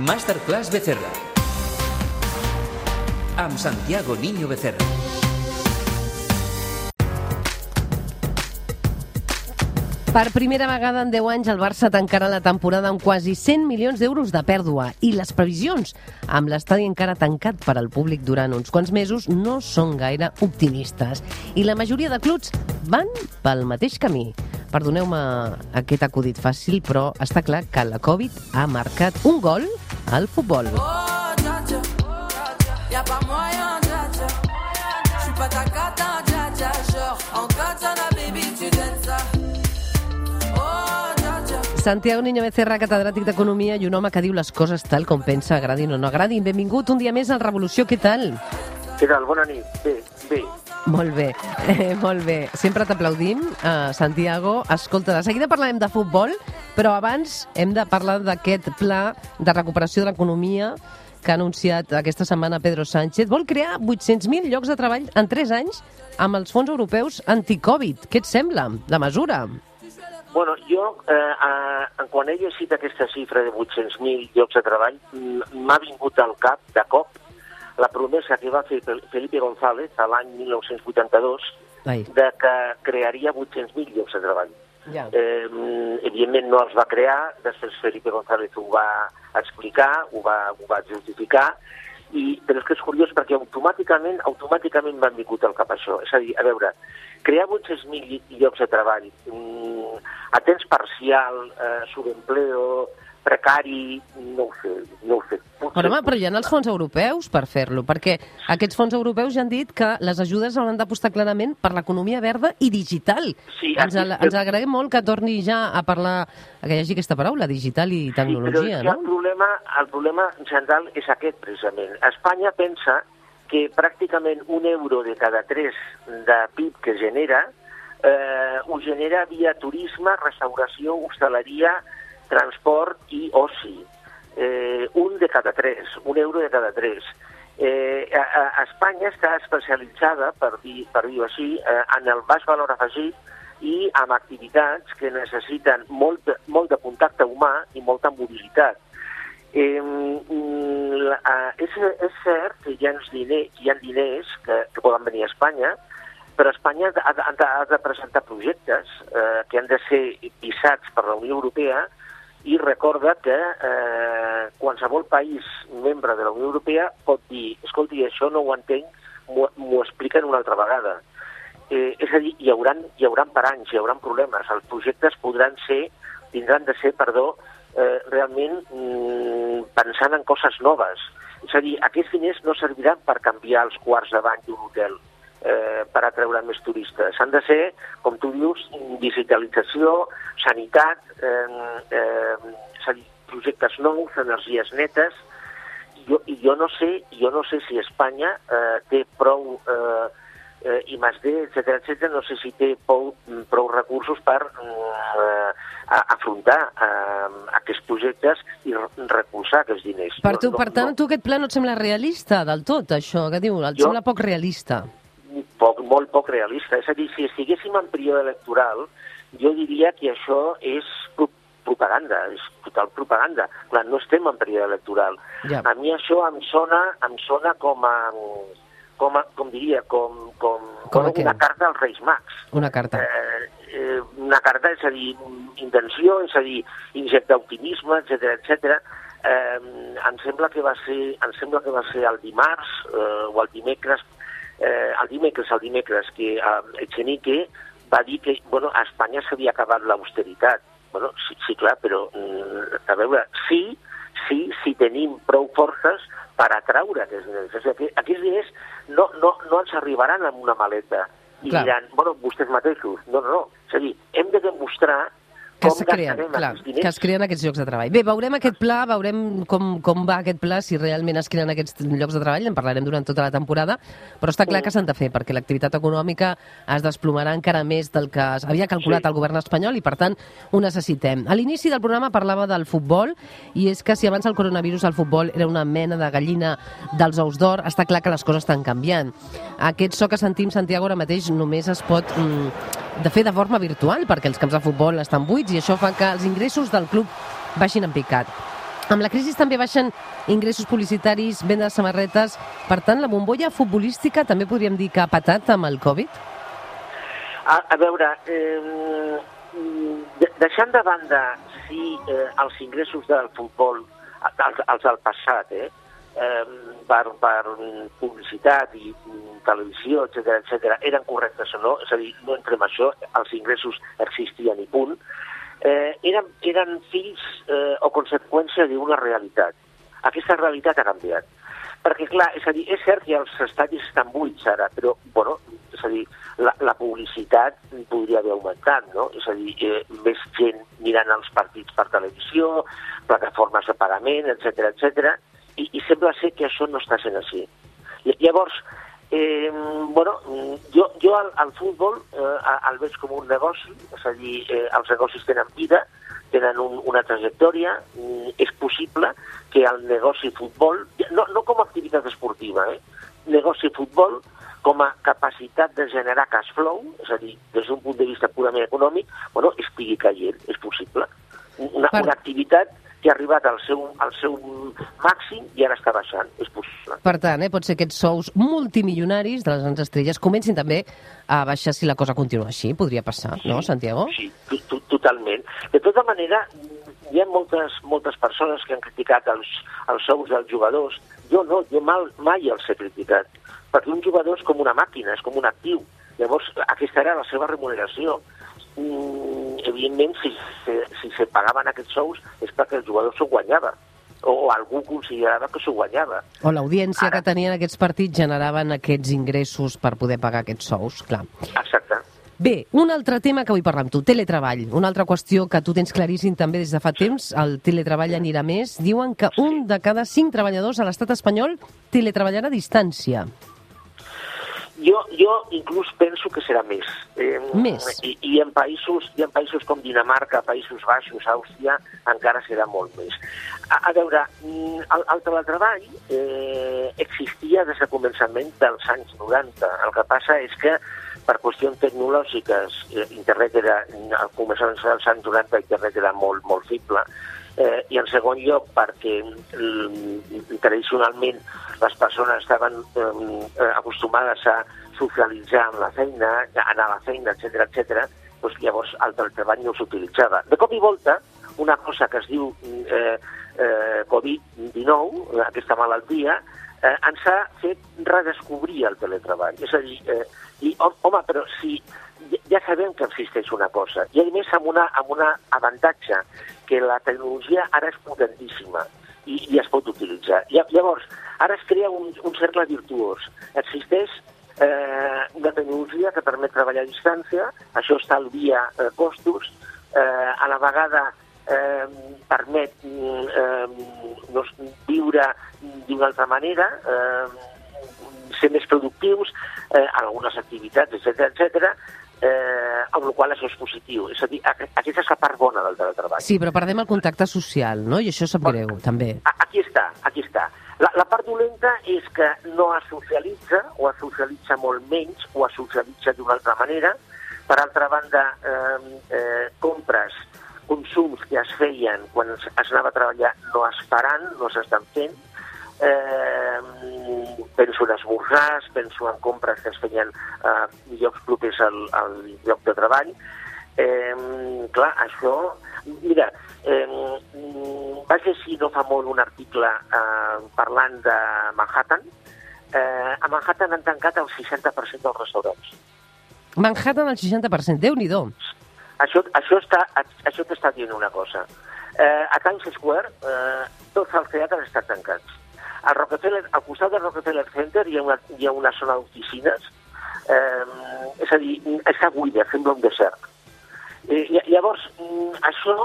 Masterclass Becerra. Amb Santiago Niño Becerra. Per primera vegada en 10 anys el Barça tancarà la temporada amb quasi 100 milions d'euros de pèrdua i les previsions amb l'estadi encara tancat per al públic durant uns quants mesos no són gaire optimistes i la majoria de clubs van pel mateix camí. Perdoneu-me aquest acudit fàcil, però està clar que la Covid ha marcat un gol al futbol. Oh, dja, dja. Y'a pas moyen, dja, dja. J'suis pas ta cata, dja, dja. Genre, en katana, baby, tu donnes ça. Oh, dja, dja. Santiago Niño Becerra, catedràtic d'Economia i un home que diu les coses tal com pensa, agradin o no agradin. Benvingut un dia més al Revolució, què tal? Què tal? Bona nit. Bé, bé. Molt bé, eh, molt bé. Sempre t'aplaudim, eh, Santiago. Escolta, de seguida parlarem de futbol, però abans hem de parlar d'aquest pla de recuperació de l'economia que ha anunciat aquesta setmana Pedro Sánchez. Vol crear 800.000 llocs de treball en 3 anys amb els fons europeus anti-Covid. Què et sembla, la mesura? Bueno, jo, eh, eh, quan he llegit aquesta xifra de 800.000 llocs de treball, m'ha vingut al cap, de cop, la promesa que va fer Fel- Felipe González a l'any 1982 Ai, de que crearia 800.000 llocs de treball. ja. Eh, evidentment no els va crear, després Felipe González ho va explicar, ho va, ho va justificar, i, però és que és curiós perquè automàticament automàticament m'han vingut al cap això. És a dir, a veure, crear 800.000 llocs de treball mm, a temps parcial, eh, subempleo, precari, no ho sé, no ho sé. Potser- Però, home, però hi ha els fons europeus per fer-lo, perquè aquests fons europeus ja han dit que les ajudes hauran d'apostar clarament per l'economia verda i digital. Sí, ens, aquí- ens agraïm molt que torni ja a parlar, que hi hagi aquesta paraula, digital i tecnologia, sí, però no? el problema, el problema central és aquest, precisament. Espanya pensa que pràcticament un euro de cada tres de PIB que genera eh, ho genera via turisme, restauració, hostaleria, transport i oci. Eh, un de cada tres, un euro de cada tres. Eh, a, a Espanya està especialitzada, per dir, per dir-ho així, eh, en el baix valor afegit i amb activitats que necessiten molt, de- molt de contacte humà i molta mobilitat. Eh, eh, és, és cert que hi ha, diners, hi ha diners que, que poden venir a Espanya, però Espanya ha de, ha de, ha de presentar projectes eh, que han de ser visats per la Unió Europea i recorda que eh, qualsevol país membre de la Unió Europea pot dir escolti, això no ho entenc, m'ho expliquen una altra vegada. Eh, és a dir, hi haurà, hi haurà per anys, hi haurà problemes. Els projectes podran ser, tindran de ser, perdó, eh, realment mm, pensant en coses noves. És a dir, aquests diners no serviran per canviar els quarts de bany d'un hotel, eh, per atreure més turistes. Han de ser, com tu dius, digitalització, sanitat, eh, eh, projectes nous, energies netes, i jo, i jo no sé, jo no sé si Espanya eh, té prou eh, eh, i més D, etc etc. no sé si té prou, prou recursos per eh, a- afrontar eh, aquests projectes i re- recolzar aquests diners. Per, tu, no- per tant, no- tu aquest pla no et sembla realista del tot, això que diu? Et Jo- sembla poc realista? Poc, molt poc realista. És a dir, si estiguéssim en període electoral, jo diria que això és pro- propaganda, és total propaganda. Clar, no estem en període electoral. Ja. A mi això em sona, em sona com a, com, a, com diria, com, com, Com a com què? una carta als Reis Mags. Una carta. Eh, eh, una carta, és a dir, intenció, és a dir, injectar optimisme, etc etc. Eh, em sembla que va ser, em sembla que va ser el dimarts eh, o el dimecres, eh, el dimecres, el dimecres, que eh, Echenique va dir que bueno, a Espanya s'havia acabat l'austeritat. Bueno, sí, sí, clar, però mm, a veure, sí, sí, sí tenim prou forces per atraure aquests diners. Dir, que aquests diners no, no, no ens arribaran amb una maleta i Clar. diran, bueno, vostès mateixos. No, no, no. És a dir, hem de demostrar que es creen, clar, que es creen aquests llocs de treball. Bé, veurem aquest pla, veurem com, com va aquest pla, si realment es creen aquests llocs de treball, en parlarem durant tota la temporada, però està clar que s'han de fer, perquè l'activitat econòmica es desplomarà encara més del que havia calculat Sí. el govern espanyol i, per tant, ho necessitem. A l'inici del programa parlava del futbol, i és que si abans el coronavirus el futbol era una mena de gallina dels ous d'or, està clar que les coses estan canviant. Aquest so que sentim, Santiago, ara mateix només es pot mm, de fer de forma virtual, perquè els camps de futbol estan buits i això fa que els ingressos del club baixin en picat. Amb la crisi també baixen ingressos publicitaris, venda de samarretes. Per tant, la bombolla futbolística també podríem dir que ha patat amb el Covid? A, a veure, eh, de- deixant de banda si eh, els ingressos del futbol, els, els del passat, eh, eh, per, per publicitat i televisió, etc etc, eren correctes o no, és a dir, no entrem això, els ingressos existien i punt, eh, eren, eren fills eh, o conseqüència d'una realitat. Aquesta realitat ha canviat. Perquè, clar, és a dir, és cert que els estadis estan buits ara, però, bueno, és a dir, la, la publicitat podria haver augmentat, no? És a dir, eh, més gent mirant els partits per televisió, plataformes de pagament, etc etc. I, i sembla ser que això no està sent així. Llavors, eh, bueno, jo, jo al, al futbol eh, el veig com un negoci, és a dir, eh, els negocis tenen vida, tenen un, una trajectòria, mm, és possible que el negoci futbol, no, no com a activitat esportiva, eh, negoci futbol com a capacitat de generar cash flow, és a dir, des d'un punt de vista purament econòmic, bueno, estigui caient, és possible. Una, una activitat que ha arribat al seu, al seu màxim i ara està baixant, és possible. Per tant, eh, pot ser que aquests sous multimilionaris de les grans estrelles comencin també a baixar si la cosa continua així. Podria passar, no, Santiago? Sí, to- to- totalment. De tota manera, hi ha moltes, moltes persones que han criticat els, els sous dels jugadors. Jo no, jo mal, mai els he criticat. Perquè un jugador és com una màquina, és com un actiu. Llavors, aquesta era la seva remuneració. Mm, evidentment, si, si, si se pagaven aquests sous és perquè el jugador s'ho guanyava o, o algú considerava que s'ho guanyava. O l'audiència Ara. que tenien aquests partits generaven aquests ingressos per poder pagar aquests sous, clar. Exacte. Bé, un altre tema que vull parlar amb tu, teletreball. Una altra qüestió que tu tens claríssim també des de fa temps, el teletreball anirà més. Diuen que un de cada cinc treballadors a l'estat espanyol teletreballarà a distància. Jo, jo inclús penso que serà més. Eh, Més. I, I en països i en països com Dinamarca, Països Baixos, Àustria, encara serà molt més. A, a veure, mm, el, el teletreball eh, existia des del començament dels anys 90. El que passa és que per qüestions tecnològiques, eh, internet era, al començament dels anys 90 internet era molt, molt feble, eh, i en segon lloc perquè mm, tradicionalment les persones estaven eh, acostumades a socialitzar amb la feina, a anar a la feina, etc etc. doncs llavors el teletreball no s'utilitzava. De cop i volta, una cosa que es diu eh, eh, Covid-19, aquesta malaltia, eh, ens ha fet redescobrir el teletreball. És a dir, eh, i, home, però si ja sabem que existeix una cosa, i a més amb, una, amb un avantatge, que la tecnologia ara és potentíssima i, i es pot utilitzar. Lla- Llavors, ara es crea un, un cercle virtuós. Existeix eh, una tecnologia que permet treballar a distància, això estalvia eh, costos, eh, a la vegada eh, permet eh, no, viure d'una altra manera, eh, ser més productius eh, en algunes activitats, etc etc. Eh, amb la qual cosa això és positiu. És a dir, aqu- aquesta és la part bona del teletreball. Sí, però perdem el contacte social, no? I això sap greu, també. A- Aquí està, aquí està. La, la part dolenta és que no es socialitza, o es socialitza molt menys, o es socialitza d'una altra manera. Per altra banda, eh, eh, compres, consums que es feien quan es, es anava a treballar no es faran, no s'estan fent. Eh, penso en esmorzars, penso en compres que es feien a llocs propers al, al lloc de treball. Eh, clar, això... Mira, eh, vaig llegir no fa molt un article eh, parlant de Manhattan. Eh, a Manhattan han tancat el 60% dels restaurants. Manhattan al 60%, déu-n'hi-do. Això, això, està, això t'està dient una cosa. Eh, a Times Square eh, tots els teatres estan tancats. Al, Rockefeller, al costat del Rockefeller Center hi ha una, hi ha una zona d'oficines, eh, és a dir, està buida, sembla un desert. Eh, lla- llavors, mm, això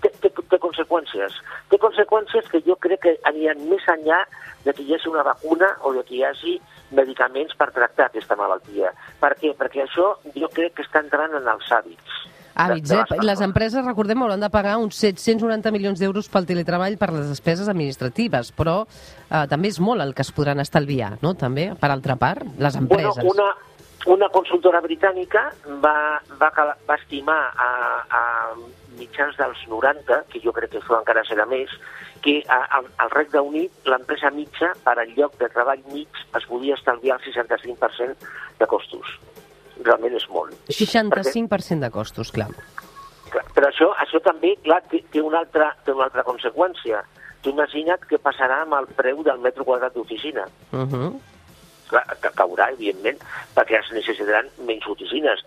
té, té, té conseqüències. Té conseqüències que jo crec que aniran més enllà de que hi hagi una vacuna o de que hi hagi medicaments per tractar aquesta malaltia. Per què? Perquè això jo crec que està entrant en els hàbits. De eh? les Les empreses, recordem, hauran de pagar uns 790 milions d'euros pel teletreball per les despeses administratives, però eh, també és molt el que es podran estalviar, no? També, per altra part, les empreses. Bueno, una, una consultora britànica va, va, va estimar a, a mitjans dels 90, que jo crec que això encara serà més, que a, a, al Regne Unit l'empresa mitja per al lloc de treball mig es podia estalviar el 65% de costos. Realment és molt. 65% de costos, clar. Però això, això també, clar, té, té, una altra, té una altra conseqüència. Tu imagina't què passarà amb el preu del metro quadrat d'oficina. Uh -huh. Clar, que caurà, evidentment, perquè es necessitaran menys oficines.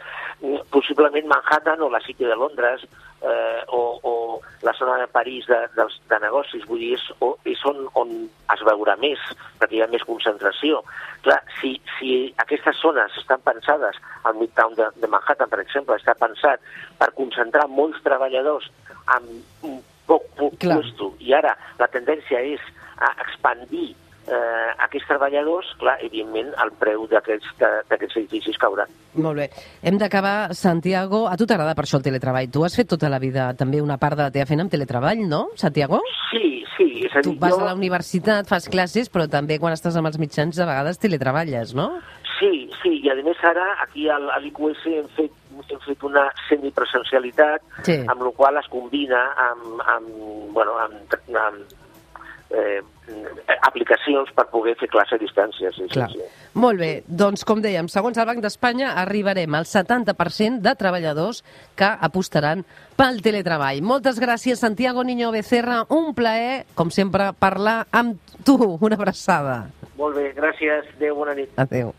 Possiblement Manhattan o la City de Londres eh, o, o la zona de París de, de, de negocis, vull dir, és, o, és on, on es veurà més, perquè hi ha més concentració. Clar, si, si aquestes zones estan pensades, al Midtown de, de Manhattan, per exemple, està pensat per concentrar molts treballadors amb un poc, poc puesto, i ara la tendència és a expandir eh, aquests treballadors, clar, evidentment el preu d'aquests edificis caurà. Molt bé. Hem d'acabar, Santiago. A tu t'agrada per això el teletreball. Tu has fet tota la vida també una part de la teva feina amb teletreball, no, Santiago? Sí, sí, és a Tu dir, vas jo... a la universitat, fas classes, però també quan estàs amb els mitjans de vegades teletreballes, no? Sí, sí, i a més ara aquí al- a l'IQS hem fet, hem fet una semipresencialitat, Sí. amb la qual es combina amb, amb, bueno, amb, amb eh, aplicacions per poder fer classe a distància. Sí, Clar. sí, sí. Molt bé, doncs com dèiem, segons el Banc d'Espanya arribarem al 70% de treballadors que apostaran pel teletreball. Moltes gràcies, Santiago Niño Becerra. Un plaer, com sempre, parlar amb tu. Una abraçada. Molt bé, gràcies. Adéu, bona nit. Adéu.